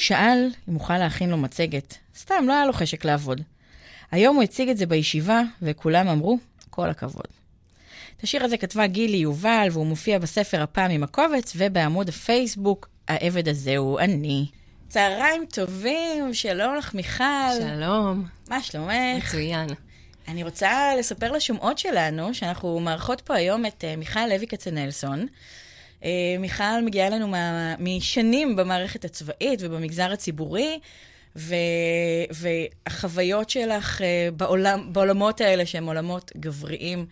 הוא שאל אם אוכל להכין לו מצגת. סתם, לא היה לו חשק לעבוד. היום הוא הציג את זה בישיבה, וכולם אמרו, כל הכבוד. את השיר הזה כתבה גילי יובל, והוא מופיע בספר הפעם עם הקובץ, ובעמוד הפייסבוק, העבד הזה הוא אני. צהריים טובים, שלום לך מיכל. שלום. מה שלומך? מצוין. אני רוצה לספר לשומעות שלנו, שאנחנו מארחות פה היום את uh, מיכל לוי כצנלסון. Uh, מיכל מגיעה אלינו מה, משנים במערכת הצבאית ובמגזר הציבורי, ו, והחוויות שלך uh, בעולם, בעולמות האלה, שהם עולמות גבריים,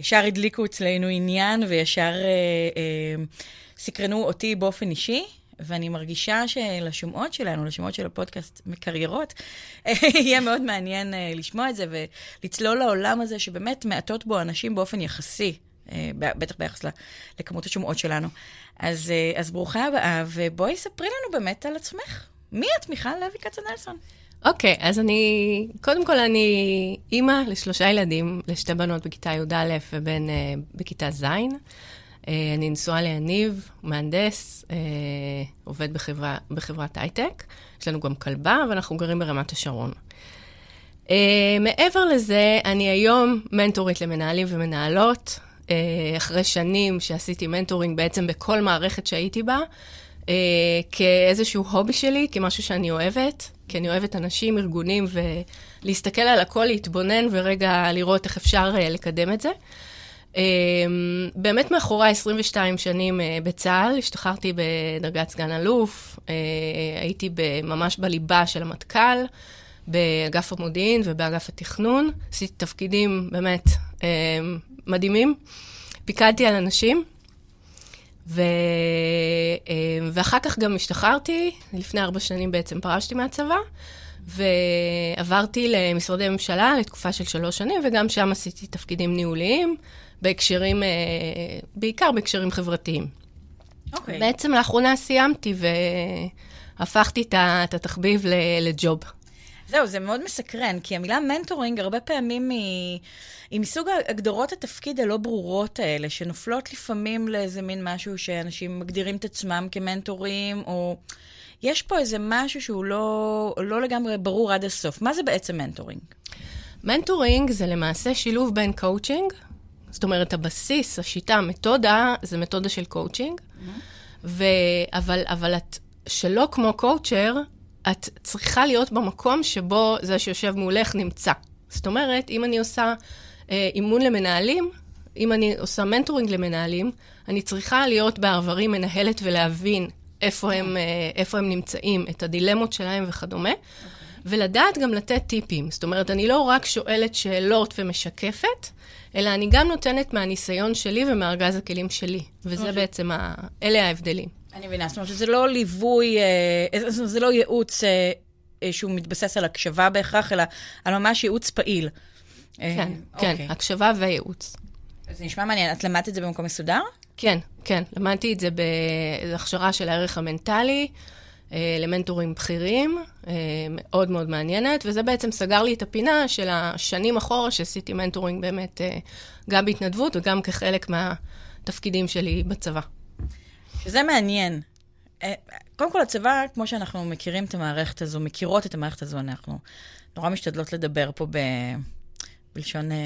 ישר הדליקו אצלנו עניין וישר uh, uh, סקרנו אותי באופן אישי. ואני מרגישה שלשומעות שלנו, לשומעות של הפודקאסט מקריירות, יהיה מאוד מעניין לשמוע את זה ולצלול לעולם הזה שבאמת מעטות בו אנשים באופן יחסי, בטח ביחס לכמות השומעות שלנו. אז, uh, אז ברוכה הבאה, ובואי ספרי לנו באמת על עצמך. מי את, מיכל לוי כצנלסון? אוקיי, okay, אז אני, קודם כל אני אימא לשלושה ילדים, לשתי בנות בכיתה י"א ובן uh, בכיתה ז'. אה, אני נשואה ליניב, מהנדס, אה, עובד בחברה, בחברת הייטק. יש לנו גם כלבה, ואנחנו גרים ברמת השרון. אה, מעבר לזה, אני היום מנטורית למנהלים ומנהלות. אחרי שנים שעשיתי מנטורינג בעצם בכל מערכת שהייתי בה, כאיזשהו הובי שלי, כמשהו שאני אוהבת, כי אני אוהבת אנשים, ארגונים, ולהסתכל על הכל, להתבונן ורגע לראות איך אפשר לקדם את זה. אמ, באמת מאחורי 22 שנים אה, בצה"ל, השתחררתי בדרגת סגן אלוף, אה, הייתי ממש בליבה של המטכ"ל, באגף המודיעין ובאגף התכנון, עשיתי תפקידים באמת אה, מדהימים, פיקדתי על אנשים. ו... ואחר כך גם השתחררתי, לפני ארבע שנים בעצם פרשתי מהצבא, ועברתי למשרדי ממשלה לתקופה של שלוש שנים, וגם שם עשיתי תפקידים ניהוליים. בהקשרים, אה, בעיקר בהקשרים חברתיים. אוקיי. Okay. בעצם לאחרונה סיימתי והפכתי את התחביב לג'וב. זהו, זה מאוד מסקרן, כי המילה mentoring הרבה פעמים היא, היא מסוג הגדרות התפקיד הלא ברורות האלה, שנופלות לפעמים לאיזה מין משהו שאנשים מגדירים את עצמם כמנטורים, או יש פה איזה משהו שהוא לא, לא לגמרי ברור עד הסוף. מה זה בעצם mentoring? mentoring זה למעשה שילוב בין קואוצ'ינג זאת אומרת, הבסיס, השיטה, המתודה, זה מתודה של coaching, mm-hmm. אבל, אבל את, שלא כמו coacher, את צריכה להיות במקום שבו זה שיושב מולך נמצא. זאת אומרת, אם אני עושה אה, אימון למנהלים, אם אני עושה mentoring למנהלים, אני צריכה להיות בעברי מנהלת ולהבין איפה הם, אה, איפה הם נמצאים, את הדילמות שלהם וכדומה. Okay. ולדעת גם לתת טיפים. זאת אומרת, אני לא רק שואלת שאלות ומשקפת, אלא אני גם נותנת מהניסיון שלי ומארגז הכלים שלי. וזה okay. בעצם, ה... אלה ההבדלים. אני מבינה, זאת אומרת שזה לא ליווי, אה, זה לא ייעוץ אה, אה, שהוא מתבסס על הקשבה בהכרח, אלא על ממש ייעוץ פעיל. כן, כן, אוקיי. הקשבה וייעוץ. זה נשמע מעניין. את למדת את זה במקום מסודר? כן, כן. למדתי את זה בהכשרה של הערך המנטלי. אה, למנטורים בכירים, אה, מאוד מאוד מעניינת, וזה בעצם סגר לי את הפינה של השנים אחורה שעשיתי מנטורינג באמת אה, גם בהתנדבות וגם כחלק מהתפקידים שלי בצבא. שזה מעניין. קודם כל, הצבא, כמו שאנחנו מכירים את המערכת הזו, מכירות את המערכת הזו, אנחנו נורא משתדלות לדבר פה ב... בלשון אה,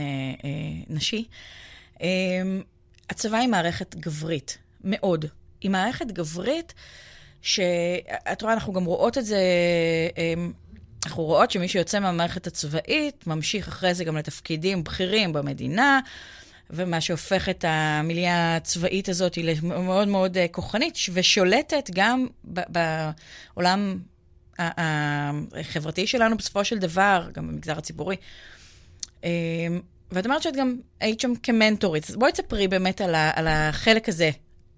אה, נשי. אה, הצבא היא מערכת גברית, מאוד. היא מערכת גברית שאת רואה, אנחנו גם רואות את זה, אמ, אנחנו רואות שמי שיוצא מהמערכת הצבאית, ממשיך אחרי זה גם לתפקידים בכירים במדינה, ומה שהופך את המיליה הצבאית הזאת למאוד מאוד אה, כוחנית, ושולטת גם בעולם החברתי שלנו בסופו של דבר, גם במגזר הציבורי. אמ, ואת אמרת שאת גם היית שם כמנטורית, אז בואי תספרי באמת על, ה, על החלק הזה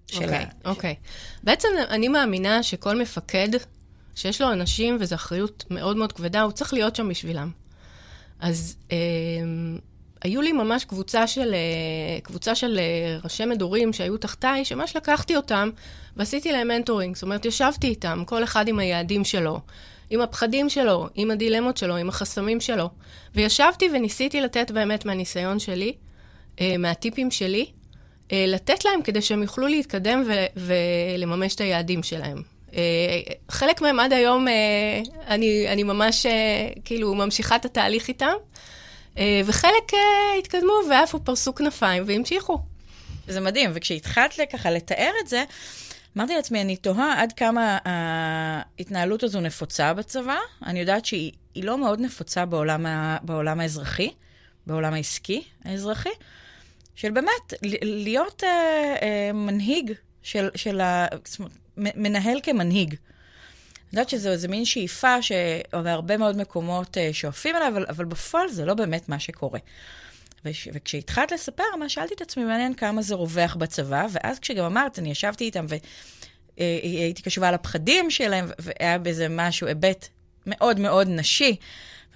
שלה. אוקיי, okay, אוקיי. Okay. בעצם אני מאמינה שכל מפקד שיש לו אנשים, וזו אחריות מאוד מאוד כבדה, הוא צריך להיות שם בשבילם. אז אה, היו לי ממש קבוצה של, אה, קבוצה של אה, ראשי מדורים שהיו תחתיי, שממש לקחתי אותם ועשיתי להם מנטורינג. זאת אומרת, ישבתי איתם, כל אחד עם היעדים שלו, עם הפחדים שלו, עם הדילמות שלו, עם החסמים שלו. וישבתי וניסיתי לתת באמת מהניסיון שלי, אה, מהטיפים שלי, לתת להם כדי שהם יוכלו להתקדם ו- ולממש את היעדים שלהם. חלק מהם עד היום, אני, אני ממש כאילו ממשיכה את התהליך איתם, וחלק התקדמו ועפו פרסו כנפיים והמשיכו. זה מדהים, וכשהתחלת ככה לתאר את זה, אמרתי לעצמי, אני תוהה עד כמה ההתנהלות הזו נפוצה בצבא. אני יודעת שהיא לא מאוד נפוצה בעולם, ה, בעולם האזרחי, בעולם העסקי האזרחי, של באמת להיות אה, אה, מנהיג של, של ה... מנהל כמנהיג. אני יודעת שזו איזה מין שאיפה שהרבה מאוד מקומות אה, שואפים אליה, אבל, אבל בפועל זה לא באמת מה שקורה. וש, וכשהתחלת לספר, מה שאלתי את עצמי, מעניין כמה זה רווח בצבא, ואז כשגם אמרת, אני ישבתי איתם והייתי קשובה לפחדים שלהם, והיה בזה משהו, היבט מאוד מאוד נשי.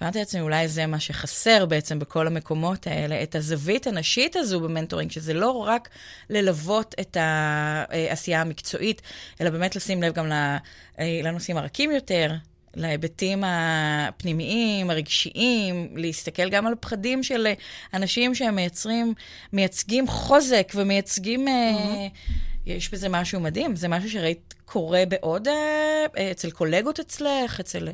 ואמרתי לעצמי, אולי זה מה שחסר בעצם בכל המקומות האלה, את הזווית הנשית הזו במנטורינג, שזה לא רק ללוות את העשייה המקצועית, אלא באמת לשים לב גם לנושאים הרכים יותר, להיבטים הפנימיים, הרגשיים, להסתכל גם על פחדים של אנשים שהם מייצרים, מייצגים חוזק ומייצגים... Mm-hmm. יש בזה משהו מדהים, זה משהו שראית קורה בעוד, אה, אצל קולגות אצלך, אצל...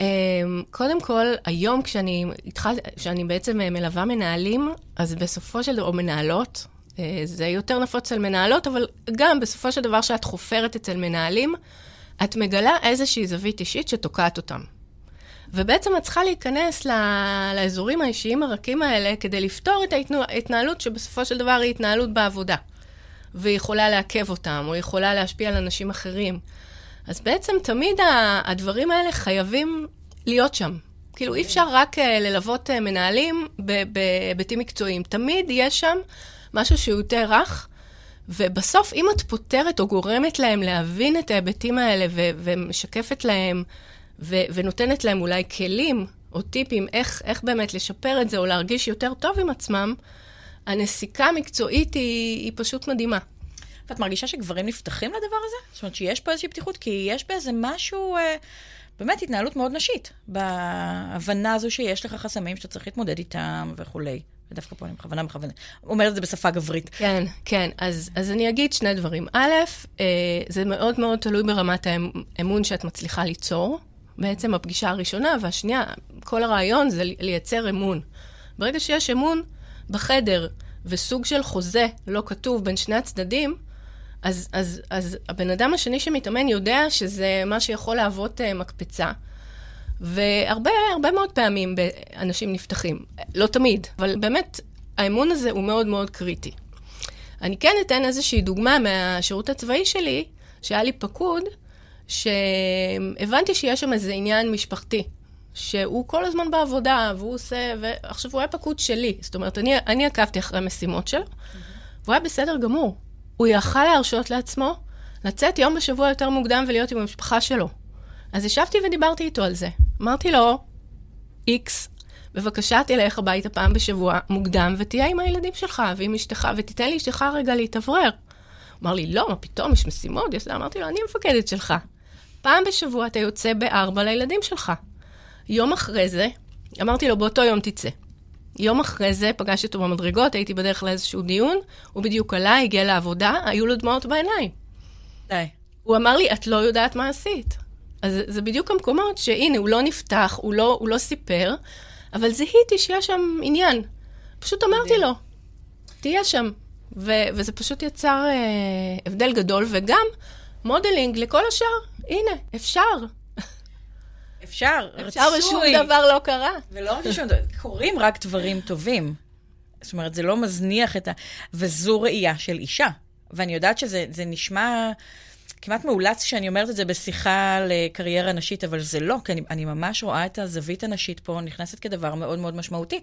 אמ, קודם כל, היום כשאני התחלתי, כשאני בעצם מלווה מנהלים, אז בסופו של דבר, או מנהלות, זה יותר נפוץ אצל מנהלות, אבל גם בסופו של דבר שאת חופרת אצל מנהלים, את מגלה איזושהי זווית אישית שתוקעת אותם. ובעצם את צריכה להיכנס לאזורים האישיים הרכים האלה כדי לפתור את ההתנהלות שבסופו של דבר היא התנהלות בעבודה. והיא יכולה לעכב אותם, או יכולה להשפיע על אנשים אחרים. אז בעצם תמיד הדברים האלה חייבים להיות שם. כאילו, אי אפשר רק uh, ללוות uh, מנהלים בהיבטים מקצועיים. תמיד יש שם משהו שהוא יותר רך, ובסוף, אם את פותרת או גורמת להם להבין את ההיבטים האלה ו- ומשקפת להם ו- ונותנת להם אולי כלים או טיפים איך, איך באמת לשפר את זה או להרגיש יותר טוב עם עצמם, הנסיקה המקצועית היא, היא פשוט מדהימה. ואת מרגישה שגברים נפתחים לדבר הזה? זאת אומרת שיש פה איזושהי פתיחות? כי יש באיזה משהו, אה, באמת התנהלות מאוד נשית, בהבנה הזו שיש לך חסמים שאתה צריך להתמודד איתם וכולי. ודווקא פה אני בכוונה מכוונת, אומרת את זה בשפה גברית. כן, כן. אז, אז אני אגיד שני דברים. א', אה, זה מאוד מאוד תלוי ברמת האמון שאת מצליחה ליצור. בעצם הפגישה הראשונה, והשנייה, כל הרעיון זה לייצר אמון. ברגע שיש אמון בחדר וסוג של חוזה לא כתוב בין שני הצדדים, אז, אז, אז הבן אדם השני שמתאמן יודע שזה מה שיכול להוות uh, מקפצה. והרבה, הרבה מאוד פעמים אנשים נפתחים. לא תמיד, אבל באמת, האמון הזה הוא מאוד מאוד קריטי. אני כן אתן איזושהי דוגמה מהשירות הצבאי שלי, שהיה לי פקוד, שהבנתי שיש שם איזה עניין משפחתי, שהוא כל הזמן בעבודה, והוא עושה, ועכשיו הוא היה פקוד שלי. זאת אומרת, אני, אני עקבתי אחרי משימות שלו. והוא היה בסדר גמור. הוא יכל להרשות לעצמו לצאת יום בשבוע יותר מוקדם ולהיות עם המשפחה שלו. אז ישבתי ודיברתי איתו על זה. אמרתי לו, איקס, בבקשה תלך הביתה פעם בשבוע מוקדם ותהיה עם הילדים שלך ועם אשתך, ותיתן לי אשתך רגע להתאוורר. אמר לי, לא, מה פתאום, יש משימות? יש... אמרתי לו, אני המפקדת שלך. פעם בשבוע אתה יוצא בארבע לילדים שלך. יום אחרי זה, אמרתי לו, באותו יום תצא. יום אחרי זה פגשתי אותו במדרגות, הייתי בדרך לאיזשהו דיון, הוא בדיוק עלה, הגיע לעבודה, היו לו דמעות בעיניים. די. הוא אמר לי, את לא יודעת מה עשית. אז זה בדיוק המקומות שהנה, הוא לא נפתח, הוא לא, הוא לא סיפר, אבל זיהיתי שיש שם עניין. פשוט אמרתי לו, תהיה שם. ו- וזה פשוט יצר אה, הבדל גדול, וגם modeling לכל השאר. הנה, אפשר. אפשר, אפשר ושום דבר לא קרה. ולא רק שום דבר, קורים רק דברים טובים. זאת אומרת, זה לא מזניח את ה... וזו ראייה של אישה. ואני יודעת שזה נשמע כמעט מאולץ שאני אומרת את זה בשיחה לקריירה נשית, אבל זה לא, כי אני, אני ממש רואה את הזווית הנשית פה נכנסת כדבר מאוד מאוד משמעותי.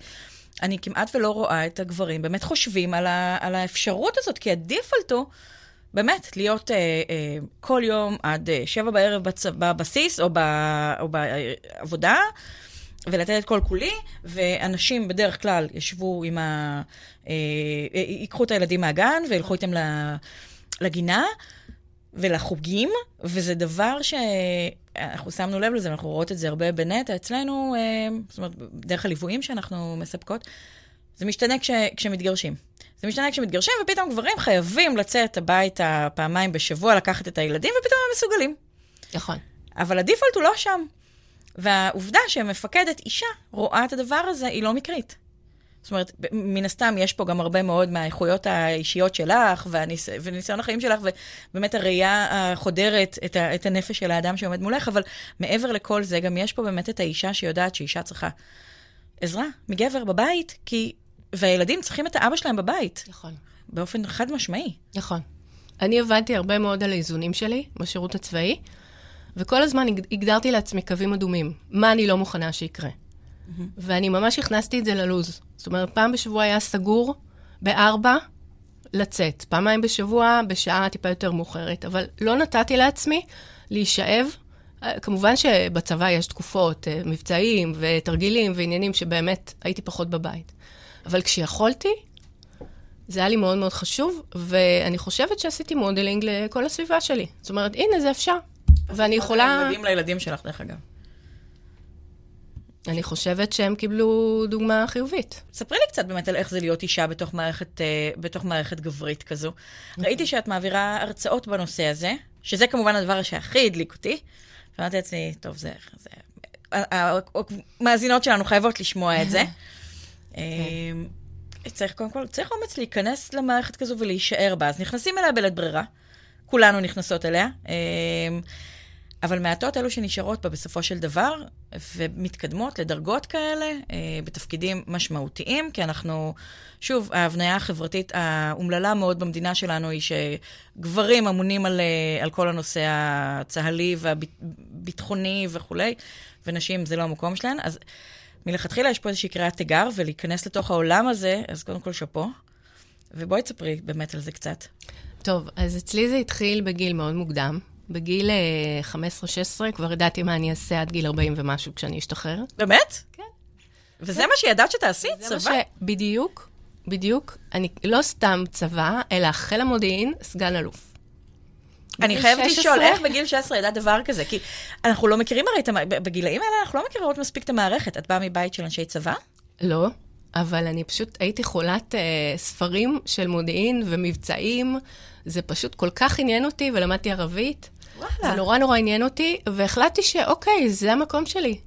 אני כמעט ולא רואה את הגברים באמת חושבים על, ה, על האפשרות הזאת, כי הדיפלט הוא... באמת, להיות אה, אה, כל יום עד אה, שבע בערב בצ... בבסיס או, ב... או בעבודה, ולתת את כל כולי, ואנשים בדרך כלל ישבו עם ה... אה, אה, ייקחו את הילדים מהגן וילכו איתם לגינה. ולחוגים, וזה דבר שאנחנו שמנו לב לזה, אנחנו רואות את זה הרבה בנטע אצלנו, אה, זאת אומרת, דרך הליוויים שאנחנו מספקות, זה משתנה כש, כשמתגרשים. זה משתנה כשמתגרשים, ופתאום גברים חייבים לצאת הביתה פעמיים בשבוע, לקחת את הילדים, ופתאום הם מסוגלים. נכון. אבל הדיפולט הוא לא שם. והעובדה שמפקדת אישה רואה את הדבר הזה, היא לא מקרית. זאת אומרת, מן הסתם יש פה גם הרבה מאוד מהאיכויות האישיות שלך, והניס... וניסיון החיים שלך, ובאמת הראייה החודרת את, ה... את הנפש של האדם שעומד מולך, אבל מעבר לכל זה, גם יש פה באמת את האישה שיודעת שאישה צריכה עזרה מגבר בבית, כי... והילדים צריכים את האבא שלהם בבית. נכון. באופן חד משמעי. נכון. אני עבדתי הרבה מאוד על האיזונים שלי בשירות הצבאי, וכל הזמן הגדרתי לעצמי קווים אדומים. מה אני לא מוכנה שיקרה. Mm-hmm. ואני ממש הכנסתי את זה ללוז. זאת אומרת, פעם בשבוע היה סגור, בארבע, לצאת. פעמיים בשבוע, בשעה טיפה יותר מאוחרת. אבל לא נתתי לעצמי להישאב. אה, כמובן שבצבא יש תקופות, אה, מבצעים ותרגילים ועניינים שבאמת הייתי פחות בבית. אבל כשיכולתי, זה היה לי מאוד מאוד חשוב, ואני חושבת שעשיתי modeling לכל הסביבה שלי. זאת אומרת, הנה, זה אפשר. ואני יכולה... מדהים לילדים שלך, דרך אגב. אני חושבת שהם קיבלו דוגמה חיובית. ספרי לי קצת באמת על איך זה להיות אישה בתוך מערכת, uh, בתוך מערכת גברית כזו. ראיתי שאת מעבירה הרצאות בנושא הזה, שזה כמובן הדבר שהכי הדליק אותי. ואמרתי לעצמי, טוב, זה... זה... המאזינות שלנו חייבות לשמוע את זה. אמ, צריך קודם כל, צריך אומץ להיכנס למערכת כזו ולהישאר בה. אז נכנסים אליה בלית ברירה. כולנו נכנסות אליה. אמ, אבל מעטות אלו שנשארות בה בסופו של דבר, ומתקדמות לדרגות כאלה, אה, בתפקידים משמעותיים, כי אנחנו, שוב, ההבניה החברתית האומללה מאוד במדינה שלנו היא שגברים אמונים על, אה, על כל הנושא הצה"לי והביטחוני וכולי, ונשים זה לא המקום שלהן. אז מלכתחילה יש פה איזושהי קריאת תיגר, ולהיכנס לתוך העולם הזה, אז קודם כל שאפו. ובואי תספרי באמת על זה קצת. טוב, אז אצלי זה התחיל בגיל מאוד מוקדם. בגיל 15-16 אה, כבר ידעתי מה אני אעשה עד גיל 40 ומשהו כשאני אשתחרר. באמת? כן. וזה כן. מה שידעת שתעשי? צבא? ש... בדיוק, בדיוק. אני לא סתם צבא, אלא חיל המודיעין, סגן אלוף. אני חייבת לשאול, איך בגיל 16 ידעת דבר כזה? כי אנחנו לא מכירים הרי את המערכת, בגילאים האלה אנחנו לא מכירות מספיק את המערכת. את באה מבית של אנשי צבא? לא, אבל אני פשוט הייתי חולת uh, ספרים של מודיעין ומבצעים. זה פשוט כל כך עניין אותי, ולמדתי ערבית. וואלה. זה נורא נורא עניין אותי, והחלטתי שאוקיי, זה המקום שלי.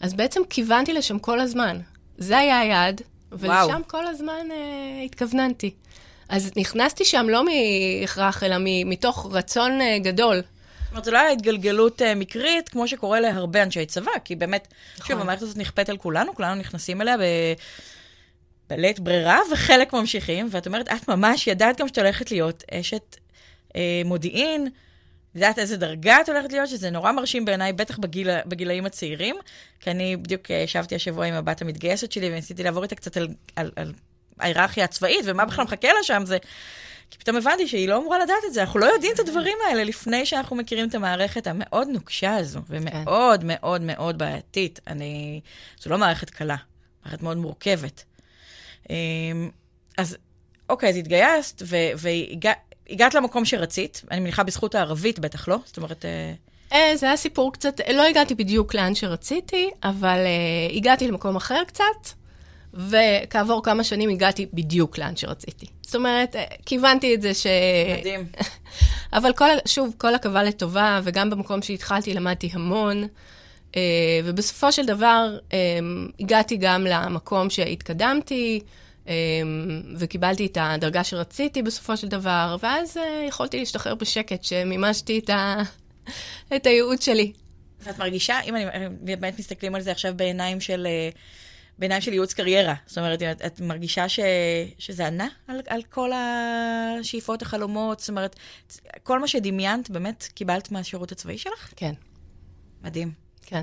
אז בעצם כיוונתי לשם כל הזמן. זה היה היעד, ולשם וואו. כל הזמן uh, התכווננתי. אז נכנסתי שם לא מהכרח, אלא מתוך רצון uh, גדול. זאת אומרת, זו לא הייתה התגלגלות uh, מקרית, כמו שקורה להרבה אנשי צבא, כי באמת, נכון. שוב, המערכת הזאת נכפית על כולנו, כולנו נכנסים אליה ב... בלית ברירה, וחלק ממשיכים, ואת אומרת, את ממש ידעת גם שאת הולכת להיות אשת אה, מודיעין, יודעת איזה דרגה את הולכת להיות, שזה נורא מרשים בעיניי, בטח בגיל, בגילאים הצעירים, כי אני בדיוק אה, ישבתי השבוע עם הבת המתגייסת שלי, וניסיתי לעבור איתה קצת על, על, על ההיררכיה הצבאית, ומה בכלל מחכה לה שם, זה... כי פתאום הבנתי שהיא לא אמורה לדעת את זה, אנחנו לא יודעים את הדברים האלה לפני שאנחנו מכירים את המערכת המאוד נוקשה הזו, ומאוד מאוד מאוד בעייתית. אני... זו לא מערכת קלה, מערכת מאוד מורכבת. אמ, אז אוקיי, אז התגייסת, והגעת למקום שרצית, אני מניחה בזכות הערבית בטח, לא? זאת אומרת... אה, אה, זה היה סיפור קצת, לא הגעתי בדיוק לאן שרציתי, אבל uh, הגעתי למקום אחר קצת, וכעבור כמה שנים הגעתי בדיוק לאן שרציתי. זאת אומרת, כיוונתי את זה ש... מדהים. אבל כל, שוב, כל עכבה לטובה, וגם במקום שהתחלתי למדתי המון, uh, ובסופו של דבר um, הגעתי גם למקום שהתקדמתי, וקיבלתי את הדרגה שרציתי בסופו של דבר, ואז אה, יכולתי להשתחרר בשקט, שמימשתי את, ה... את הייעוד שלי. ואת מרגישה, אם אני באמת מסתכלים על זה עכשיו בעיניים של, אה, בעיניים של ייעוץ קריירה, זאת אומרת, את, את מרגישה ש, שזה ענה על, על כל השאיפות, החלומות, זאת אומרת, כל מה שדמיינת, באמת קיבלת מהשירות הצבאי שלך? כן. מדהים. כן,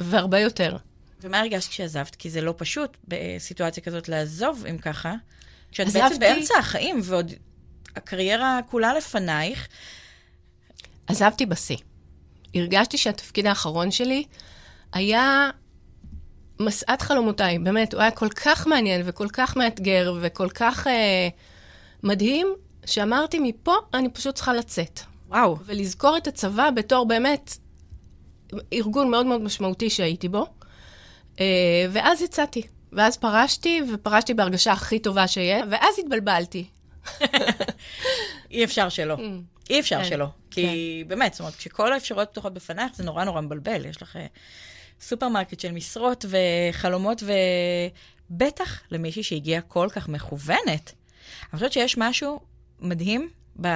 והרבה יותר. ומה הרגשת כשעזבת? כי זה לא פשוט בסיטואציה כזאת לעזוב, אם ככה. כשאת עזבתי... בעצם באמצע החיים, ועוד הקריירה כולה לפנייך. עזבתי בשיא. הרגשתי שהתפקיד האחרון שלי היה משאת חלומותיי, באמת, הוא היה כל כך מעניין וכל כך מאתגר וכל כך אה, מדהים, שאמרתי, מפה אני פשוט צריכה לצאת. וואו. ולזכור את הצבא בתור באמת ארגון מאוד מאוד משמעותי שהייתי בו. אה, ואז יצאתי. ואז פרשתי, ופרשתי בהרגשה הכי טובה שיש, ואז התבלבלתי. אי אפשר שלא. Mm. אי אפשר כן, שלא. כי כן. באמת, זאת אומרת, כשכל האפשרויות פתוחות בפנייך, זה נורא נורא מבלבל. יש לך אה, סופרמרקט של משרות וחלומות, ובטח למישהי שהגיעה כל כך מכוונת. אני חושבת שיש משהו מדהים ב...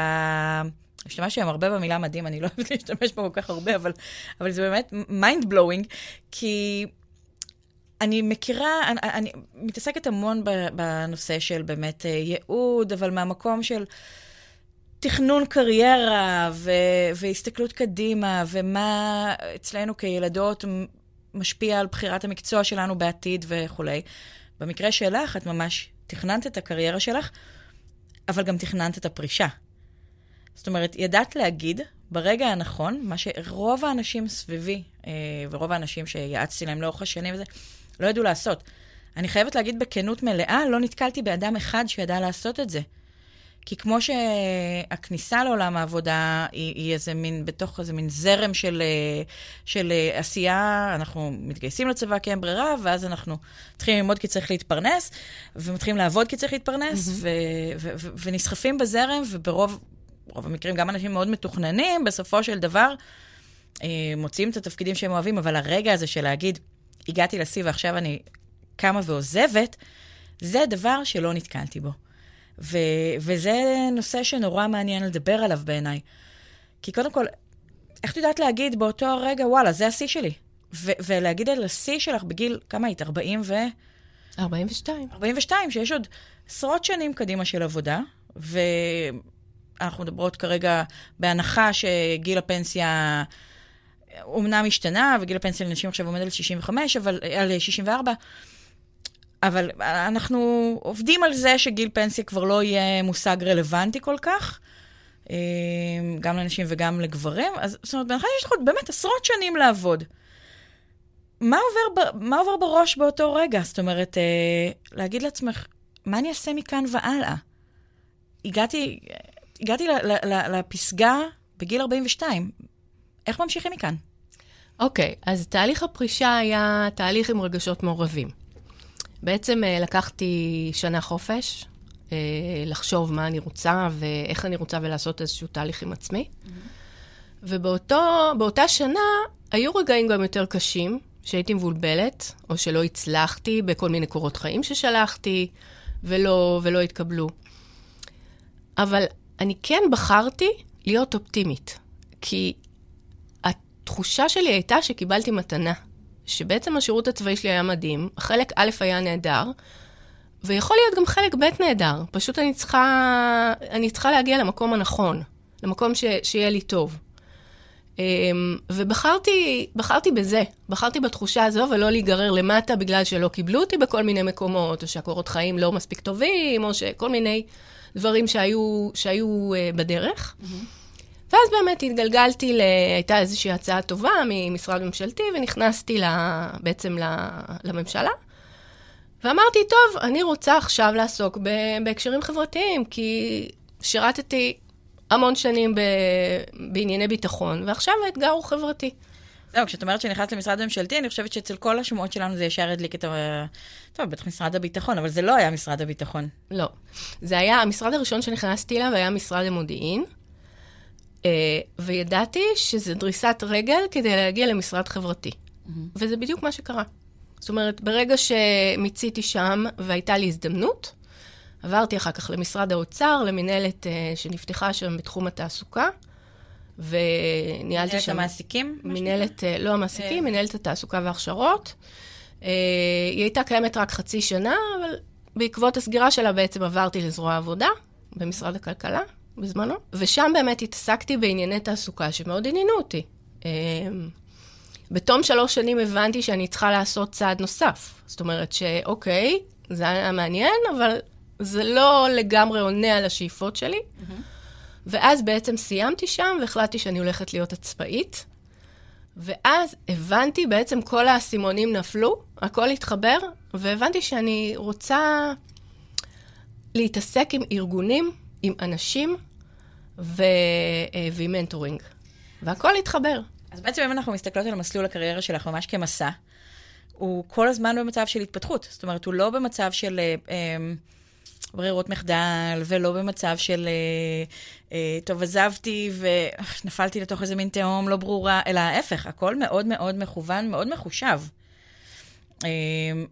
השתמשתי היום הרבה במילה מדהים, אני לא אוהבת להשתמש בה כל כך הרבה, אבל, אבל זה באמת mind blowing, כי אני מכירה, אני, אני מתעסקת המון בנושא של באמת אה, ייעוד, אבל מהמקום של תכנון קריירה ו, והסתכלות קדימה, ומה אצלנו כילדות משפיע על בחירת המקצוע שלנו בעתיד וכולי. במקרה שלך, את ממש תכננת את הקריירה שלך, אבל גם תכננת את הפרישה. זאת אומרת, ידעת להגיד ברגע הנכון, מה שרוב האנשים סביבי, אה, ורוב האנשים שיעצתי להם לאורך השנים וזה, לא ידעו לעשות. אני חייבת להגיד בכנות מלאה, לא נתקלתי באדם אחד שידע לעשות את זה. כי כמו שהכניסה לעולם העבודה היא, היא איזה מין, בתוך איזה מין זרם של, של עשייה, אנחנו מתגייסים לצבא כי אין ברירה, ואז אנחנו מתחילים ללמוד כי צריך להתפרנס, ומתחילים לעבוד כי צריך להתפרנס, mm-hmm. ו, ו, ו, ונסחפים בזרם, וברוב ברוב המקרים גם אנשים מאוד מתוכננים, בסופו של דבר אה, מוצאים את התפקידים שהם אוהבים, אבל הרגע הזה של להגיד, הגעתי לשיא ועכשיו אני קמה ועוזבת, זה דבר שלא נתקלתי בו. ו- וזה נושא שנורא מעניין לדבר עליו בעיניי. כי קודם כל, איך את יודעת להגיד באותו הרגע, וואלה, זה השיא שלי? ו- ולהגיד על השיא שלך בגיל, כמה היית? 40 ו... 42. 42, שיש עוד עשרות שנים קדימה של עבודה, ואנחנו מדברות כרגע בהנחה שגיל הפנסיה אומנם השתנה, וגיל הפנסיה לנשים עכשיו עומד על 65, אבל, על 64, אבל אנחנו עובדים על זה שגיל פנסיה כבר לא יהיה מושג רלוונטי כל כך, אה, גם לנשים וגם לגברים. אז זאת אומרת, בהנחה שיש לך באמת עשרות שנים לעבוד. מה עובר, מה עובר בראש באותו רגע? זאת אומרת, אה, להגיד לעצמך, מה אני אעשה מכאן והלאה? הגעתי, הגעתי לפסגה בגיל 42, איך ממשיכים מכאן? אוקיי, okay, אז תהליך הפרישה היה תהליך עם רגשות מעורבים. בעצם אה, לקחתי שנה חופש, אה, לחשוב מה אני רוצה ואיך אני רוצה ולעשות איזשהו תהליך עם עצמי. Mm-hmm. ובאותה שנה היו רגעים גם יותר קשים, שהייתי מבולבלת, או שלא הצלחתי בכל מיני קורות חיים ששלחתי, ולא, ולא התקבלו. אבל אני כן בחרתי להיות אופטימית, כי התחושה שלי הייתה שקיבלתי מתנה. שבעצם השירות הצבאי שלי היה מדהים, חלק א' היה נהדר, ויכול להיות גם חלק ב' נהדר. פשוט אני צריכה, אני צריכה להגיע למקום הנכון, למקום ש, שיהיה לי טוב. אמ, ובחרתי בחרתי בזה, בחרתי בתחושה הזו ולא להיגרר למטה בגלל שלא קיבלו אותי בכל מיני מקומות, או שהקורות חיים לא מספיק טובים, או שכל מיני דברים שהיו, שהיו uh, בדרך. Mm-hmm. ואז באמת התגלגלתי, ל... הייתה איזושהי הצעה טובה ממשרד ממשלתי, ונכנסתי לה, בעצם לממשלה. ואמרתי, טוב, אני רוצה עכשיו לעסוק ב... בהקשרים חברתיים, כי שירתתי המון שנים ב... בענייני ביטחון, ועכשיו האתגר הוא חברתי. זהו, כשאת אומרת שנכנסת למשרד הממשלתי, אני חושבת שאצל כל השמועות שלנו זה ישר הדליק את ה... טוב, בטח משרד הביטחון, אבל זה לא היה משרד הביטחון. לא. זה היה, המשרד הראשון שנכנסתי אליו היה משרד המודיעין. Uh, וידעתי שזה דריסת רגל כדי להגיע למשרד חברתי. Mm-hmm. וזה בדיוק מה שקרה. זאת אומרת, ברגע שמיציתי שם והייתה לי הזדמנות, עברתי אחר כך למשרד האוצר, למינהלת uh, שנפתחה שם בתחום התעסוקה, וניהלתי שם... מנהלת המעסיקים? מנהלת, uh, לא המעסיקים, מנהלת התעסוקה וההכשרות. Uh, היא הייתה קיימת רק חצי שנה, אבל בעקבות הסגירה שלה בעצם עברתי לזרוע העבודה במשרד הכלכלה, בזמנו, ושם באמת התעסקתי בענייני תעסוקה שמאוד עניינו אותי. אמ, בתום שלוש שנים הבנתי שאני צריכה לעשות צעד נוסף. זאת אומרת שאוקיי, זה היה מעניין, אבל זה לא לגמרי עונה על השאיפות שלי. Mm-hmm. ואז בעצם סיימתי שם והחלטתי שאני הולכת להיות עצמאית. ואז הבנתי, בעצם כל האסימונים נפלו, הכל התחבר, והבנתי שאני רוצה להתעסק עם ארגונים עם אנשים ו... אה, ועם מנטורינג. והכל התחבר. אז בעצם אם אנחנו מסתכלות על מסלול הקריירה שלך ממש כמסע, הוא כל הזמן במצב של התפתחות. זאת אומרת, הוא לא במצב של אה, אה, ברירות מחדל, ולא במצב של, אה, אה, טוב, עזבתי ונפלתי לתוך איזה מין תהום לא ברורה, אלא ההפך, הכל מאוד מאוד מכוון, מאוד מחושב. אה,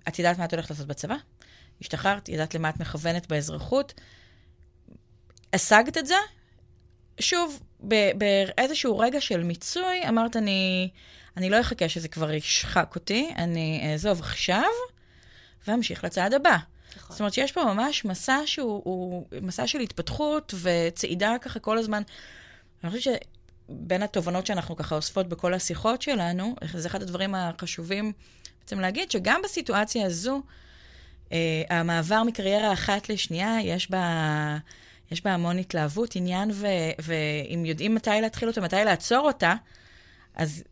את יודעת מה את הולכת לעשות בצבא? השתחררת, ידעת למה את מכוונת באזרחות. השגת את זה? שוב, באיזשהו רגע של מיצוי, אמרת, אני, אני לא אחכה שזה כבר ישחק אותי, אני אעזוב עכשיו ואמשיך לצעד הבא. נכון. זאת אומרת שיש פה ממש מסע שהוא מסע של התפתחות וצעידה ככה כל הזמן. אני חושבת שבין התובנות שאנחנו ככה אוספות בכל השיחות שלנו, זה אחד הדברים החשובים בעצם להגיד, שגם בסיטואציה הזו, אה, המעבר מקריירה אחת לשנייה, יש בה, יש בה המון התלהבות, עניין, ו, ואם יודעים מתי להתחיל אותה, מתי לעצור אותה, אז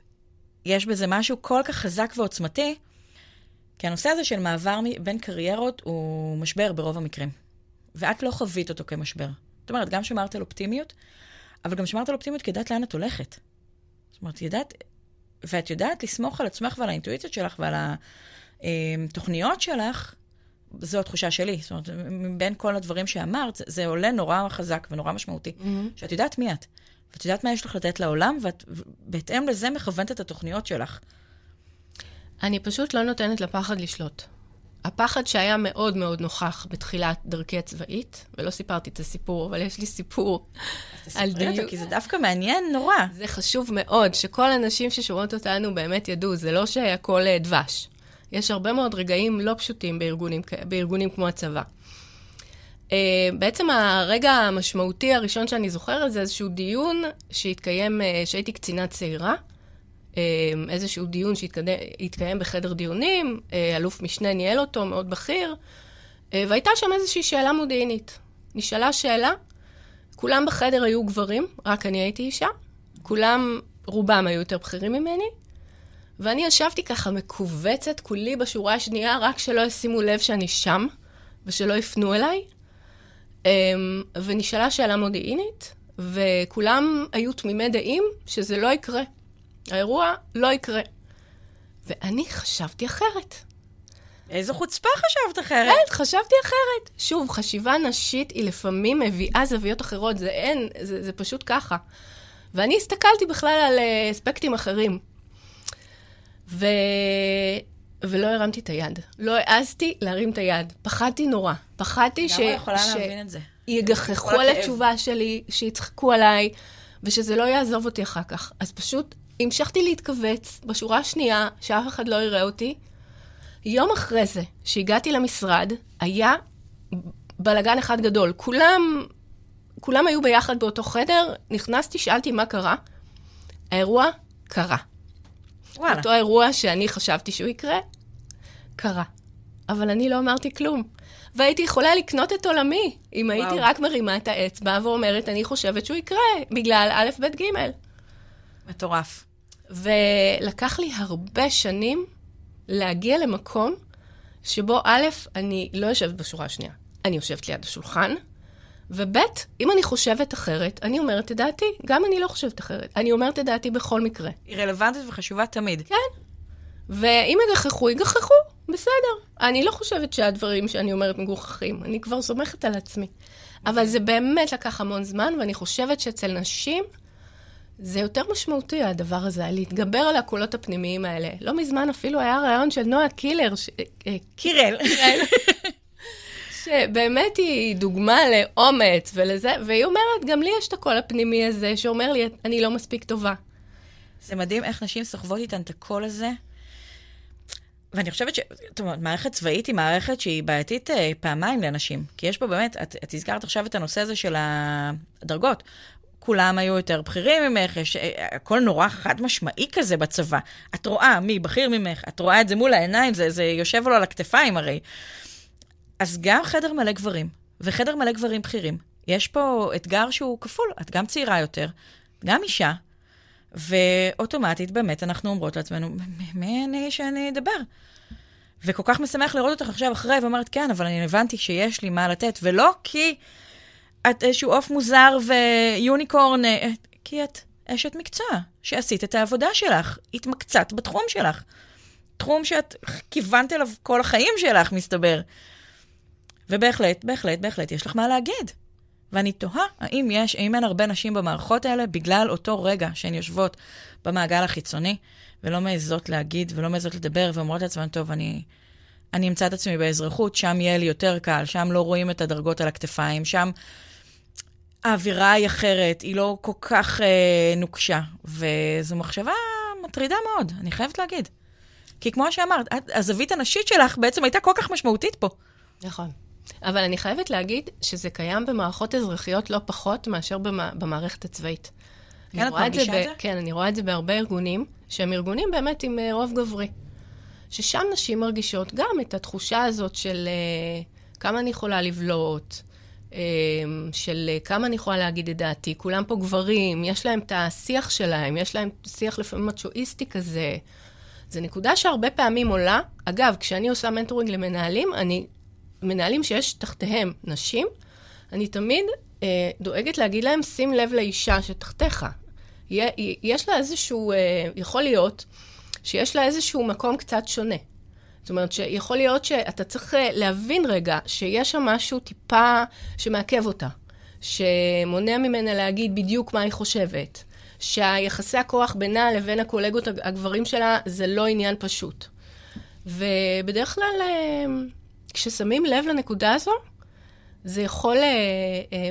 יש בזה משהו כל כך חזק ועוצמתי, כי הנושא הזה של מעבר בין קריירות הוא משבר ברוב המקרים. ואת לא חווית אותו כמשבר. זאת אומרת, גם שמרת על אופטימיות, אבל גם שמרת על אופטימיות כי ידעת לאן את הולכת. זאת אומרת, ידעת, ואת יודעת לסמוך על עצמך ועל האינטואיציות שלך ועל התוכניות שלך, זו התחושה שלי. זאת אומרת, מבין כל הדברים שאמרת, זה, זה עולה נורא חזק ונורא משמעותי. Mm-hmm. שאת יודעת מי את, ואת יודעת מה יש לך לתת לעולם, ואת בהתאם לזה מכוונת את התוכניות שלך. אני פשוט לא נותנת לפחד לשלוט. הפחד שהיה מאוד מאוד נוכח בתחילת דרכי הצבאית, ולא סיפרתי את הסיפור, אבל יש לי סיפור על דיוק. כי זה דווקא מעניין נורא. זה חשוב מאוד, שכל הנשים ששומעות אותנו באמת ידעו, זה לא שהכל אה, דבש. יש הרבה מאוד רגעים לא פשוטים בארגונים, בארגונים כמו הצבא. Uh, בעצם הרגע המשמעותי הראשון שאני זוכרת זה איזשהו דיון שהתקיים, uh, שהייתי קצינה צעירה, אמ, איזשהו דיון שהתקיים בחדר דיונים, אה, אלוף משנה ניהל אותו, מאוד בכיר, אה, והייתה שם איזושהי שאלה מודיעינית. נשאלה שאלה, כולם בחדר היו גברים, רק אני הייתי אישה, כולם, רובם היו יותר בכירים ממני, ואני ישבתי ככה מכווצת, כולי בשורה השנייה, רק שלא ישימו לב שאני שם, ושלא יפנו אליי. אמ, ונשאלה שאלה מודיעינית, וכולם היו תמימי דעים שזה לא יקרה. האירוע לא יקרה. ואני חשבתי אחרת. איזו חוצפה חשבת אחרת. כן, חשבתי אחרת. שוב, חשיבה נשית היא לפעמים מביאה זוויות אחרות, זה אין, זה, זה פשוט ככה. ואני הסתכלתי בכלל על אה, אספקטים אחרים. ו... ולא הרמתי את היד. לא העזתי להרים את היד. פחדתי נורא. פחדתי ש... גם יכולה ש... להבין את זה. יגחכו על התשובה שלי, שיצחקו עליי, ושזה לא יעזוב אותי אחר כך. אז פשוט המשכתי להתכווץ בשורה השנייה, שאף אחד לא יראה אותי. יום אחרי זה, שהגעתי למשרד, היה בלגן אחד גדול. כולם, כולם היו ביחד באותו חדר, נכנסתי, שאלתי מה קרה. האירוע קרה. וואלה. אותו אירוע שאני חשבתי שהוא יקרה, קרה. אבל אני לא אמרתי כלום. והייתי יכולה לקנות את עולמי, אם וואו. הייתי רק מרימה את האצבע ואומרת, אני חושבת שהוא יקרה, בגלל א', ב', ג'. מטורף. ולקח לי הרבה שנים להגיע למקום שבו א', אני לא יושבת בשורה השנייה, אני יושבת ליד השולחן, וב', אם אני חושבת אחרת, אני אומרת את דעתי. גם אני לא חושבת אחרת. אני אומרת את דעתי בכל מקרה. היא רלוונטית וחשובה תמיד. כן. ואם יגחכו, יגחכו, בסדר. אני לא חושבת שהדברים שאני אומרת מגוחכים. אני כבר סומכת על עצמי. אבל זה באמת לקח המון זמן, ואני חושבת שאצל נשים... זה יותר משמעותי, הדבר הזה, להתגבר על הקולות הפנימיים האלה. לא מזמן אפילו היה רעיון של נועה קילר, ש... אה, קירל. שבאמת היא דוגמה לאומץ ולזה, והיא אומרת, גם לי יש את הקול הפנימי הזה, שאומר לי, אני לא מספיק טובה. זה מדהים איך נשים סוחבות איתן את הקול הזה. ואני חושבת ש... זאת אומרת, מערכת צבאית היא מערכת שהיא בעייתית אה, פעמיים לאנשים. כי יש פה באמת, את, את הזכרת עכשיו את הנושא הזה של הדרגות. כולם היו יותר בכירים ממך, יש, אה, הכל נורא חד משמעי כזה בצבא. את רואה מי בכיר ממך, את רואה את זה מול העיניים, זה, זה יושב לו על הכתפיים הרי. אז גם חדר מלא גברים, וחדר מלא גברים בכירים. יש פה אתגר שהוא כפול, את גם צעירה יותר, גם אישה, ואוטומטית באמת אנחנו אומרות לעצמנו, מי אני שאני אדבר? וכל כך משמח לראות אותך עכשיו אחרי, ואומרת, כן, אבל אני הבנתי שיש לי מה לתת, ולא כי את איזשהו עוף מוזר ויוניקורן, אה, כי את אשת מקצוע, שעשית את העבודה שלך, התמקצעת בתחום שלך. תחום שאת כיוונת אליו כל החיים שלך, מסתבר. ובהחלט, בהחלט, בהחלט, יש לך מה להגיד. ואני תוהה האם יש, האם אין הרבה נשים במערכות האלה בגלל אותו רגע שהן יושבות במעגל החיצוני, ולא מעזות להגיד ולא מעזות לדבר, ואומרות לעצמן, טוב, אני, אני אמצא את עצמי באזרחות, שם יהיה לי יותר קל, שם לא רואים את הדרגות על הכתפיים, שם האווירה היא אחרת, היא לא כל כך אה, נוקשה. וזו מחשבה מטרידה מאוד, אני חייבת להגיד. כי כמו שאמרת, הזווית הנשית שלך בעצם הייתה כל כך משמעותית פה. נכון. אבל אני חייבת להגיד שזה קיים במערכות אזרחיות לא פחות מאשר במערכת הצבאית. כן, את מרגישה את זה? כן, אני רואה את זה בהרבה ארגונים, שהם ארגונים באמת עם אה, רוב גברי. ששם נשים מרגישות גם את התחושה הזאת של uh, כמה אני יכולה לבלוט, uh, של uh, כמה אני יכולה להגיד את דעתי. כולם פה גברים, יש להם את השיח שלהם, יש להם שיח לפעמים מצ'ואיסטי כזה. זו נקודה שהרבה פעמים עולה. אגב, כשאני עושה מנטורינג למנהלים, אני מנהלים שיש תחתיהם נשים, אני תמיד אה, דואגת להגיד להם, שים לב לאישה שתחתיך. יש לה איזשהו, אה, יכול להיות שיש לה איזשהו מקום קצת שונה. זאת אומרת, שיכול להיות שאתה צריך אה, להבין רגע שיש שם משהו טיפה שמעכב אותה, שמונע ממנה להגיד בדיוק מה היא חושבת, שהיחסי הכוח בינה לבין הקולגות הגברים שלה זה לא עניין פשוט. ובדרך כלל... כששמים לב לנקודה הזו, זה יכול אה, אה,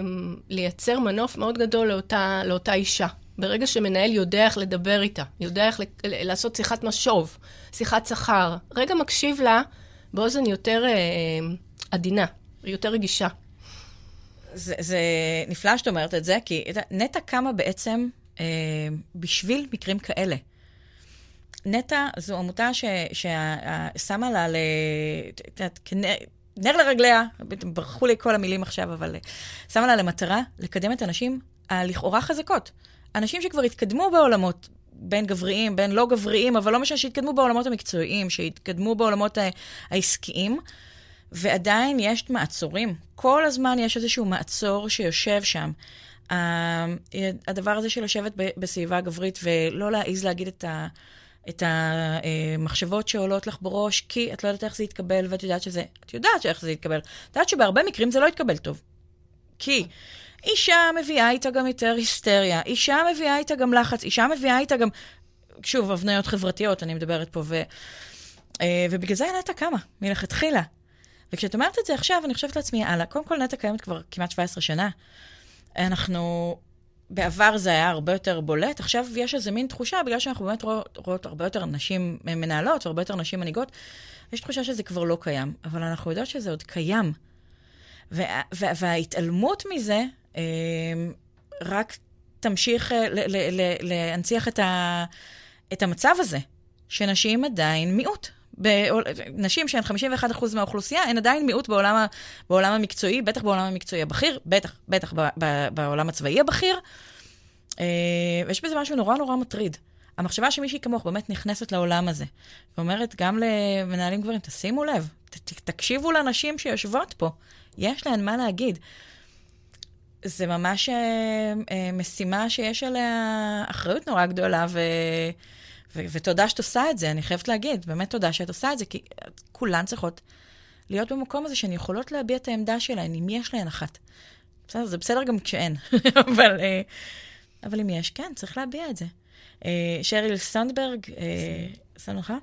לייצר מנוף מאוד גדול לאותה, לאותה אישה. ברגע שמנהל יודע איך לדבר איתה, יודע איך לעשות שיחת משוב, שיחת שכר, רגע מקשיב לה באוזן יותר אה, עדינה, יותר רגישה. זה, זה נפלא שאת אומרת את זה, כי נטע קמה בעצם אה, בשביל מקרים כאלה. נטע זו עמותה ששמה לה, ל... את יודעת, נר לרגליה, ברחו לי כל המילים עכשיו, אבל שמה לה למטרה לקדם את הנשים הלכאורה חזקות. אנשים שכבר התקדמו בעולמות בין גבריים, בין לא גבריים, אבל לא משנה שהתקדמו בעולמות המקצועיים, שהתקדמו בעולמות העסקיים, ועדיין יש מעצורים. כל הזמן יש איזשהו מעצור שיושב שם. הדבר הזה של לשבת בסביבה גברית ולא להעיז להגיד את ה... את המחשבות שעולות לך בראש, כי את לא יודעת איך זה יתקבל, ואת יודעת שזה, את יודעת איך זה יתקבל. את יודעת שבהרבה מקרים זה לא יתקבל טוב. כי אישה מביאה איתה גם יותר היסטריה, אישה מביאה איתה גם לחץ, אישה מביאה איתה גם, שוב, הבניות חברתיות, אני מדברת פה, ו, אה, ובגלל זה נטע קמה, מלכתחילה. וכשאת אומרת את זה עכשיו, אני חושבת לעצמי, הלאה, קודם כל נטע קיימת כבר כמעט 17 שנה. אנחנו בעבר זה היה הרבה יותר בולט, עכשיו יש איזה מין תחושה, בגלל שאנחנו באמת רואות, רואות הרבה יותר נשים מנהלות והרבה יותר נשים מנהיגות, יש תחושה שזה כבר לא קיים, אבל אנחנו יודעות שזה עוד קיים. וה, וה, וההתעלמות מזה אה, רק תמשיך אה, להנציח את, את המצב הזה, שנשים עדיין מיעוט. נשים שהן 51% מהאוכלוסייה, הן עדיין מיעוט בעולם, בעולם המקצועי, בטח בעולם המקצועי הבכיר, בטח, בטח בעולם הצבאי הבכיר. אה, ויש בזה משהו נורא נורא מטריד. המחשבה שמישהי כמוך באמת נכנסת לעולם הזה, ואומרת גם למנהלים גברים, תשימו לב, ת, תקשיבו לנשים שיושבות פה, יש להן מה להגיד. זה ממש אה, אה, משימה שיש עליה אחריות נורא גדולה, ו... ו- ותודה שאת עושה את זה, אני חייבת להגיד, באמת תודה שאת עושה את זה, כי כולן צריכות להיות במקום הזה שהן יכולות להביע את העמדה שלהן, אם יש להן אחת. בסדר, זה בסדר גם כשאין, אבל, אה, אבל אם יש, כן, צריך להביע את זה. אה, שריל סונדברג, אה, סונדברג,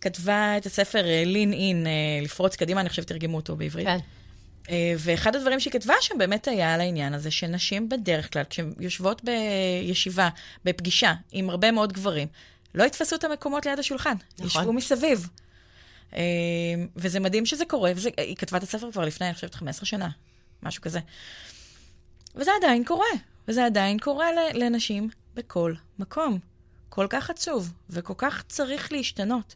כתבה את הספר לין אין, לפרוץ קדימה, אני חושבת תרגמו אותו בעברית. כן. ואחד הדברים שהיא כתבה שם באמת היה על העניין הזה שנשים בדרך כלל, כשהן יושבות בישיבה, בפגישה עם הרבה מאוד גברים, לא יתפסו את המקומות ליד השולחן, נכון. ישבו מסביב. אה, וזה מדהים שזה קורה, וזה, היא כתבה את הספר כבר לפני, אני חושבת, 15 שנה, משהו כזה. וזה עדיין קורה, וזה עדיין קורה לנשים בכל מקום. כל כך עצוב, וכל כך צריך להשתנות.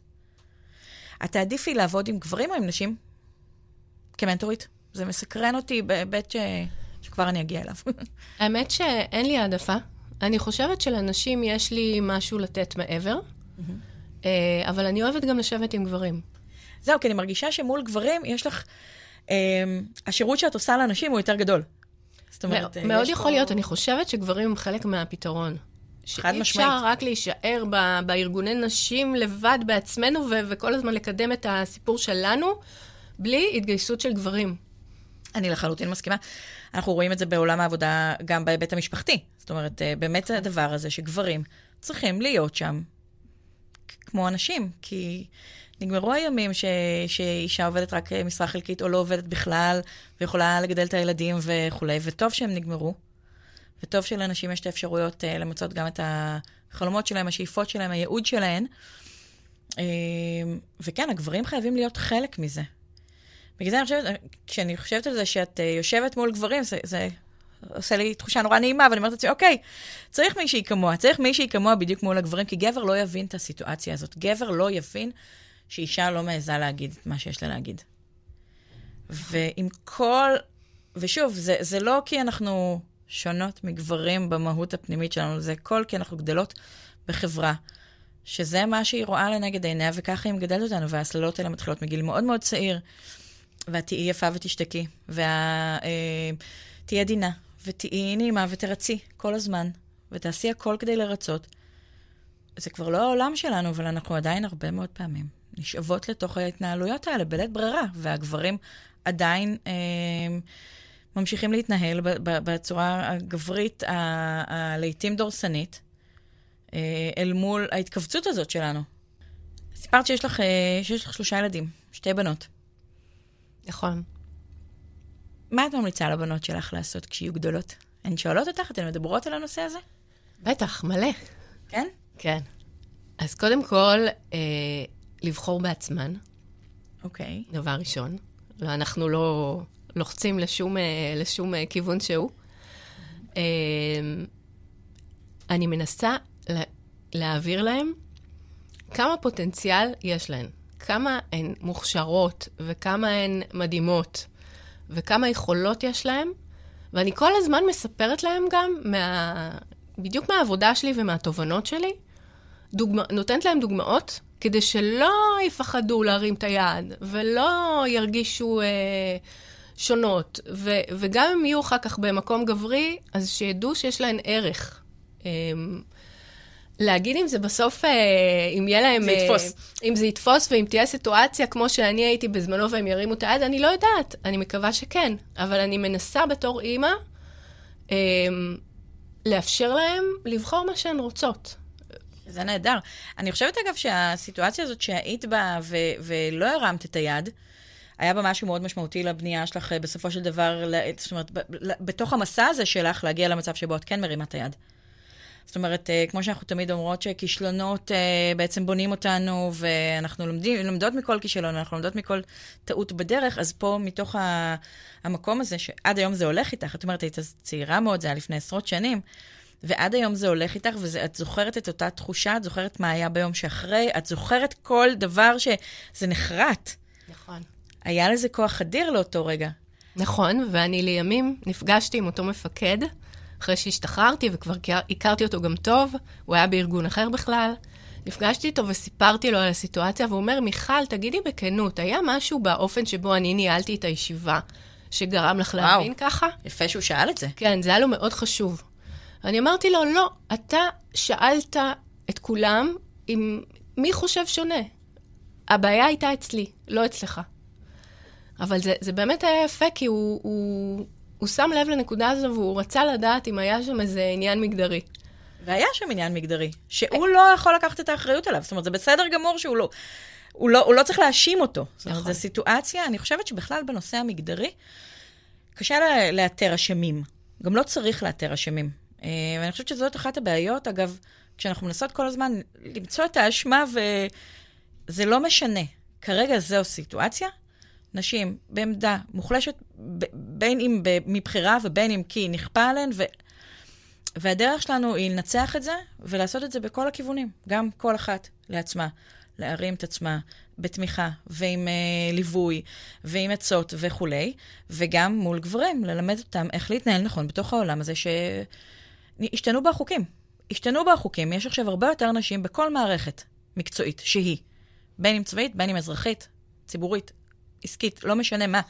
את תעדיפי לעבוד עם גברים או עם נשים? כמנטורית. זה מסקרן אותי בהיבט ש... שכבר אני אגיע אליו. האמת שאין לי העדפה. אני חושבת שלנשים יש לי משהו לתת מעבר, mm-hmm. אבל אני אוהבת גם לשבת עם גברים. זהו, כי אני מרגישה שמול גברים יש לך... אה, השירות שאת עושה לאנשים הוא יותר גדול. זאת אומרת, מאוד יכול פה... להיות, אני חושבת שגברים הם חלק מהפתרון. חד שאי משמעית. אפשר רק להישאר ב- בארגוני נשים לבד בעצמנו ו- וכל הזמן לקדם את הסיפור שלנו, בלי התגייסות של גברים. אני לחלוטין מסכימה. אנחנו רואים את זה בעולם העבודה גם בהיבט המשפחתי. זאת אומרת, אה, באמת הדבר הזה שגברים צריכים להיות שם כמו אנשים, כי נגמרו הימים ש... שאישה עובדת רק אה, משרה חלקית או לא עובדת בכלל, ויכולה לגדל את הילדים וכולי, וטוב שהם נגמרו. וטוב שלאנשים יש את האפשרויות אה, למצות גם את החלומות שלהם, השאיפות שלהם, הייעוד שלהם. וכן, הגברים חייבים להיות חלק מזה. בגלל זה אני חושבת, כשאני חושבת על זה שאת אה, יושבת מול גברים, זה, זה עושה לי תחושה נורא נעימה, ואני אומרת לעצמי, אוקיי, צריך מישהי כמוה, צריך מישהי כמוה בדיוק מול הגברים, כי גבר לא יבין את הסיטואציה הזאת. גבר לא יבין שאישה לא מעיזה להגיד את מה שיש לה להגיד. ועם כל... ושוב, זה, זה לא כי אנחנו שונות מגברים במהות הפנימית שלנו, זה הכל כי אנחנו גדלות בחברה, שזה מה שהיא רואה לנגד עיניה, וככה היא מגדלת אותנו, וההסללות האלה מתחילות מגיל מאוד מאוד צעיר. ואת תהיי יפה ותשתקי, ותהיי עדינה, ותהיי נעימה ותרצי כל הזמן, ותעשי הכל כדי לרצות. זה כבר לא העולם שלנו, אבל אנחנו עדיין הרבה מאוד פעמים נשאבות לתוך ההתנהלויות האלה בלית ברירה, והגברים עדיין אה, ממשיכים להתנהל בצורה הגברית, ה- ה- לעתים דורסנית, אה, אל מול ההתכווצות הזאת שלנו. סיפרת שיש לך, אה, שיש לך שלושה ילדים, שתי בנות. נכון. מה את ממליצה לבנות שלך לעשות כשיהיו גדולות? הן שואלות אותך, אתן מדברות על הנושא הזה? בטח, מלא. כן? כן. אז קודם כל, אה, לבחור בעצמן, אוקיי. דבר ראשון. לא, אנחנו לא לוחצים לשום, אה, לשום אה, כיוון שהוא. אה, אני מנסה לה, להעביר להם כמה פוטנציאל יש להן, כמה הן מוכשרות וכמה הן מדהימות וכמה יכולות יש להן, ואני כל הזמן מספרת להם גם, מה, בדיוק מהעבודה שלי ומהתובנות שלי, דוגמה, נותנת להם דוגמאות כדי שלא יפחדו להרים את היד ולא ירגישו אה, שונות, ו, וגם אם יהיו אחר כך במקום גברי, אז שידעו שיש להן ערך. להגיד אם זה בסוף, אה, אם יהיה להם... זה יתפוס. אה, אם זה יתפוס ואם תהיה סיטואציה כמו שאני הייתי בזמנו והם ירימו את היד, אני לא יודעת. אני מקווה שכן. אבל אני מנסה בתור אימא אה, לאפשר להם לבחור מה שהן רוצות. זה נהדר. אני חושבת, אגב, שהסיטואציה הזאת שהיית בה ו- ולא הרמת את היד, היה בה משהו מאוד משמעותי לבנייה שלך בסופו של דבר, זאת אומרת, בתוך המסע הזה שלך להגיע למצב שבו את כן מרימה את היד. זאת אומרת, אה, כמו שאנחנו תמיד אומרות שכישלונות אה, בעצם בונים אותנו, ואנחנו לומדים, לומדות מכל כישלון, אנחנו לומדות מכל טעות בדרך, אז פה מתוך ה- המקום הזה, שעד היום זה הולך איתך, את אומרת, היית צעירה מאוד, זה היה לפני עשרות שנים, ועד היום זה הולך איתך, ואת זוכרת את אותה תחושה, את זוכרת מה היה ביום שאחרי, את זוכרת כל דבר שזה נחרט. נכון. היה לזה כוח אדיר לאותו רגע. נכון, ואני לימים נפגשתי עם אותו מפקד, אחרי שהשתחררתי וכבר הכר- הכרתי אותו גם טוב, הוא היה בארגון אחר בכלל. נפגשתי איתו וסיפרתי לו על הסיטואציה, והוא אומר, מיכל, תגידי בכנות, היה משהו באופן שבו אני ניהלתי את הישיבה שגרם לך וואו. להבין ככה? יפה שהוא שאל את זה. כן, זה היה לו מאוד חשוב. אני אמרתי לו, לא, אתה שאלת את כולם אם מי חושב שונה. הבעיה הייתה אצלי, לא אצלך. אבל זה, זה באמת היה יפה, כי הוא, הוא, הוא שם לב לנקודה הזו והוא רצה לדעת אם היה שם איזה עניין מגדרי. והיה שם עניין מגדרי, שהוא לא יכול לקחת את האחריות עליו. זאת אומרת, זה בסדר גמור שהוא לא... הוא לא, הוא לא צריך להאשים אותו. זאת אומרת, נכון. זו סיטואציה, אני חושבת שבכלל בנושא המגדרי, קשה לה- לאתר אשמים. גם לא צריך לאתר אשמים. אה, ואני חושבת שזאת אחת הבעיות, אגב, כשאנחנו מנסות כל הזמן למצוא את האשמה, וזה לא משנה. כרגע זו סיטואציה, נשים בעמדה מוחלשת, בין אם מבחירה ובין אם כי נכפה עליהן, ו... והדרך שלנו היא לנצח את זה ולעשות את זה בכל הכיוונים, גם כל אחת לעצמה, להרים את עצמה בתמיכה ועם אה, ליווי ועם עצות וכולי, וגם מול גברים, ללמד אותם איך להתנהל נכון בתוך העולם הזה שהשתנו בה החוקים. השתנו בה החוקים, יש עכשיו הרבה יותר נשים בכל מערכת מקצועית שהיא, בין אם צבאית, בין אם אזרחית, ציבורית, עסקית, לא משנה מה.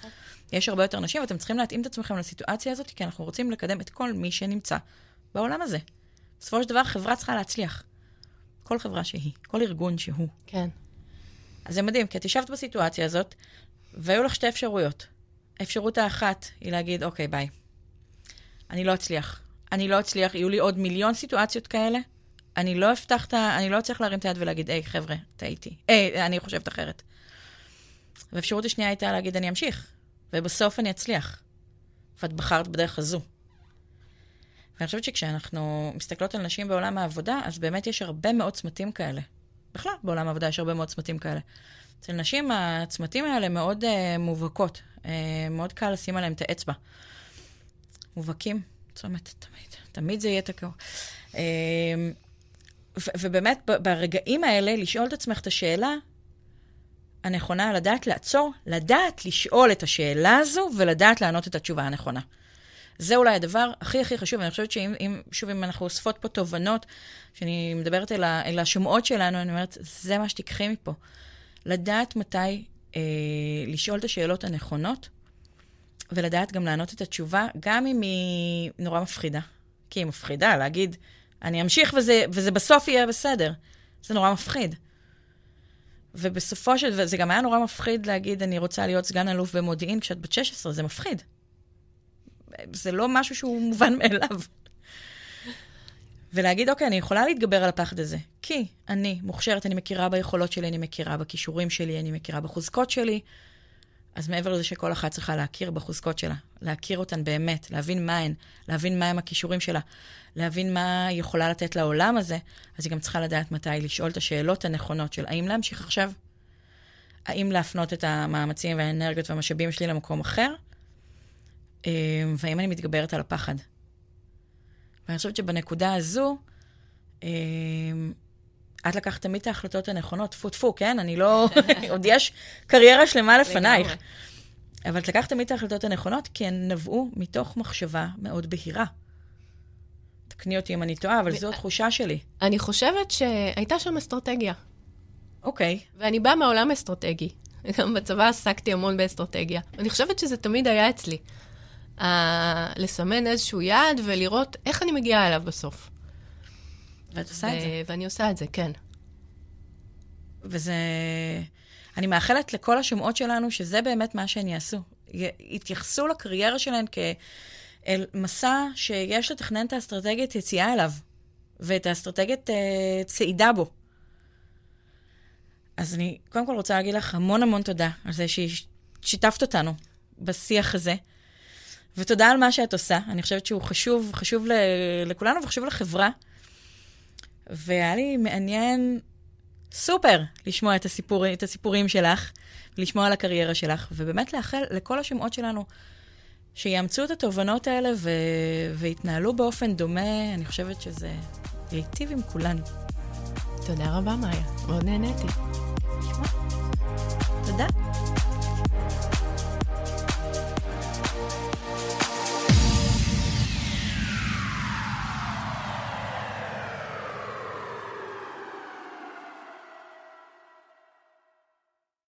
יש הרבה יותר נשים, ואתם צריכים להתאים את עצמכם לסיטואציה הזאת, כי אנחנו רוצים לקדם את כל מי שנמצא בעולם הזה. בסופו של דבר חברה צריכה להצליח. כל חברה שהיא, כל ארגון שהוא. כן. אז זה מדהים, כי את ישבת בסיטואציה הזאת, והיו לך שתי אפשרויות. האפשרות האחת היא להגיד, אוקיי, ביי. אני לא אצליח. אני לא אצליח, יהיו לי עוד מיליון סיטואציות כאלה. אני לא אפתח את ה... אני לא אצליח להרים את היד ולהגיד, היי, חבר'ה, טעיתי. היי, אני חושבת אחרת. והאפשרות השנייה הייתה להגיד, אני אמשיך, ובסוף אני אצליח. ואת בחרת בדרך הזו. ואני חושבת שכשאנחנו מסתכלות על נשים בעולם העבודה, אז באמת יש הרבה מאוד צמתים כאלה. בכלל, בעולם העבודה יש הרבה מאוד צמתים כאלה. אצל נשים הצמתים האלה מאוד uh, מובהקות, uh, מאוד קל לשים עליהם את האצבע. מובהקים, צומת, תמיד, תמיד זה יהיה תקוע. Uh, ובאמת, ברגעים האלה, לשאול את עצמך את השאלה הנכונה, לדעת לעצור, לדעת לשאול את השאלה הזו ולדעת לענות את התשובה הנכונה. זה אולי הדבר הכי הכי חשוב, ואני חושבת שאם, אם, שוב, אם אנחנו אוספות פה תובנות, שאני מדברת אל, ה, אל השומעות שלנו, אני אומרת, זה מה שתיקחי מפה. לדעת מתי אה, לשאול את השאלות הנכונות, ולדעת גם לענות את התשובה, גם אם היא נורא מפחידה. כי היא מפחידה, להגיד, אני אמשיך וזה, וזה בסוף יהיה בסדר. זה נורא מפחיד. ובסופו של דבר, זה גם היה נורא מפחיד להגיד, אני רוצה להיות סגן אלוף במודיעין כשאת בת 16, זה מפחיד. זה לא משהו שהוא מובן מאליו. ולהגיד, אוקיי, אני יכולה להתגבר על הפחד הזה, כי אני מוכשרת, אני מכירה ביכולות שלי, אני מכירה בכישורים שלי, אני מכירה בחוזקות שלי. אז מעבר לזה שכל אחת צריכה להכיר בחוזקות שלה, להכיר אותן באמת, להבין מה הן, להבין מהם הכישורים שלה, להבין מה היא יכולה לתת לעולם הזה, אז היא גם צריכה לדעת מתי לשאול את השאלות הנכונות של האם להמשיך עכשיו, האם להפנות את המאמצים והאנרגיות והמשאבים שלי למקום אחר, אה, והאם אני מתגברת על הפחד. ואני חושבת שבנקודה הזו, אה, את לקחת תמיד את ההחלטות הנכונות, טפו טפו, כן? אני לא... עוד יש קריירה שלמה לפנייך. אבל את לקחת תמיד את ההחלטות הנכונות, כי הן נבעו מתוך מחשבה מאוד בהירה. תקני אותי אם אני טועה, אבל זו התחושה שלי. אני חושבת שהייתה שם אסטרטגיה. אוקיי. ואני באה מהעולם האסטרטגי. גם בצבא עסקתי המון באסטרטגיה. אני חושבת שזה תמיד היה אצלי. Uh, לסמן איזשהו יעד ולראות איך אני מגיעה אליו בסוף. ואת עושה את זה. ואני עושה את זה, כן. וזה... אני מאחלת לכל השומעות שלנו שזה באמת מה שהן יעשו. יתייחסו לקריירה שלהן כאל מסע שיש לתכנן את האסטרטגיית יציאה אליו, ואת האסטרטגיית uh, צעידה בו. אז אני קודם כל רוצה להגיד לך המון המון תודה על זה ששיתפת אותנו בשיח הזה. ותודה על מה שאת עושה. אני חושבת שהוא חשוב, חשוב לכולנו וחשוב לחברה. והיה לי מעניין סופר לשמוע את, הסיפור, את הסיפורים שלך, ולשמוע על הקריירה שלך, ובאמת לאחל לכל השמעות שלנו שיאמצו את התובנות האלה ו... ויתנהלו באופן דומה, אני חושבת שזה ייטיב עם כולנו. תודה רבה, מאיה. מאוד נהניתי. תודה.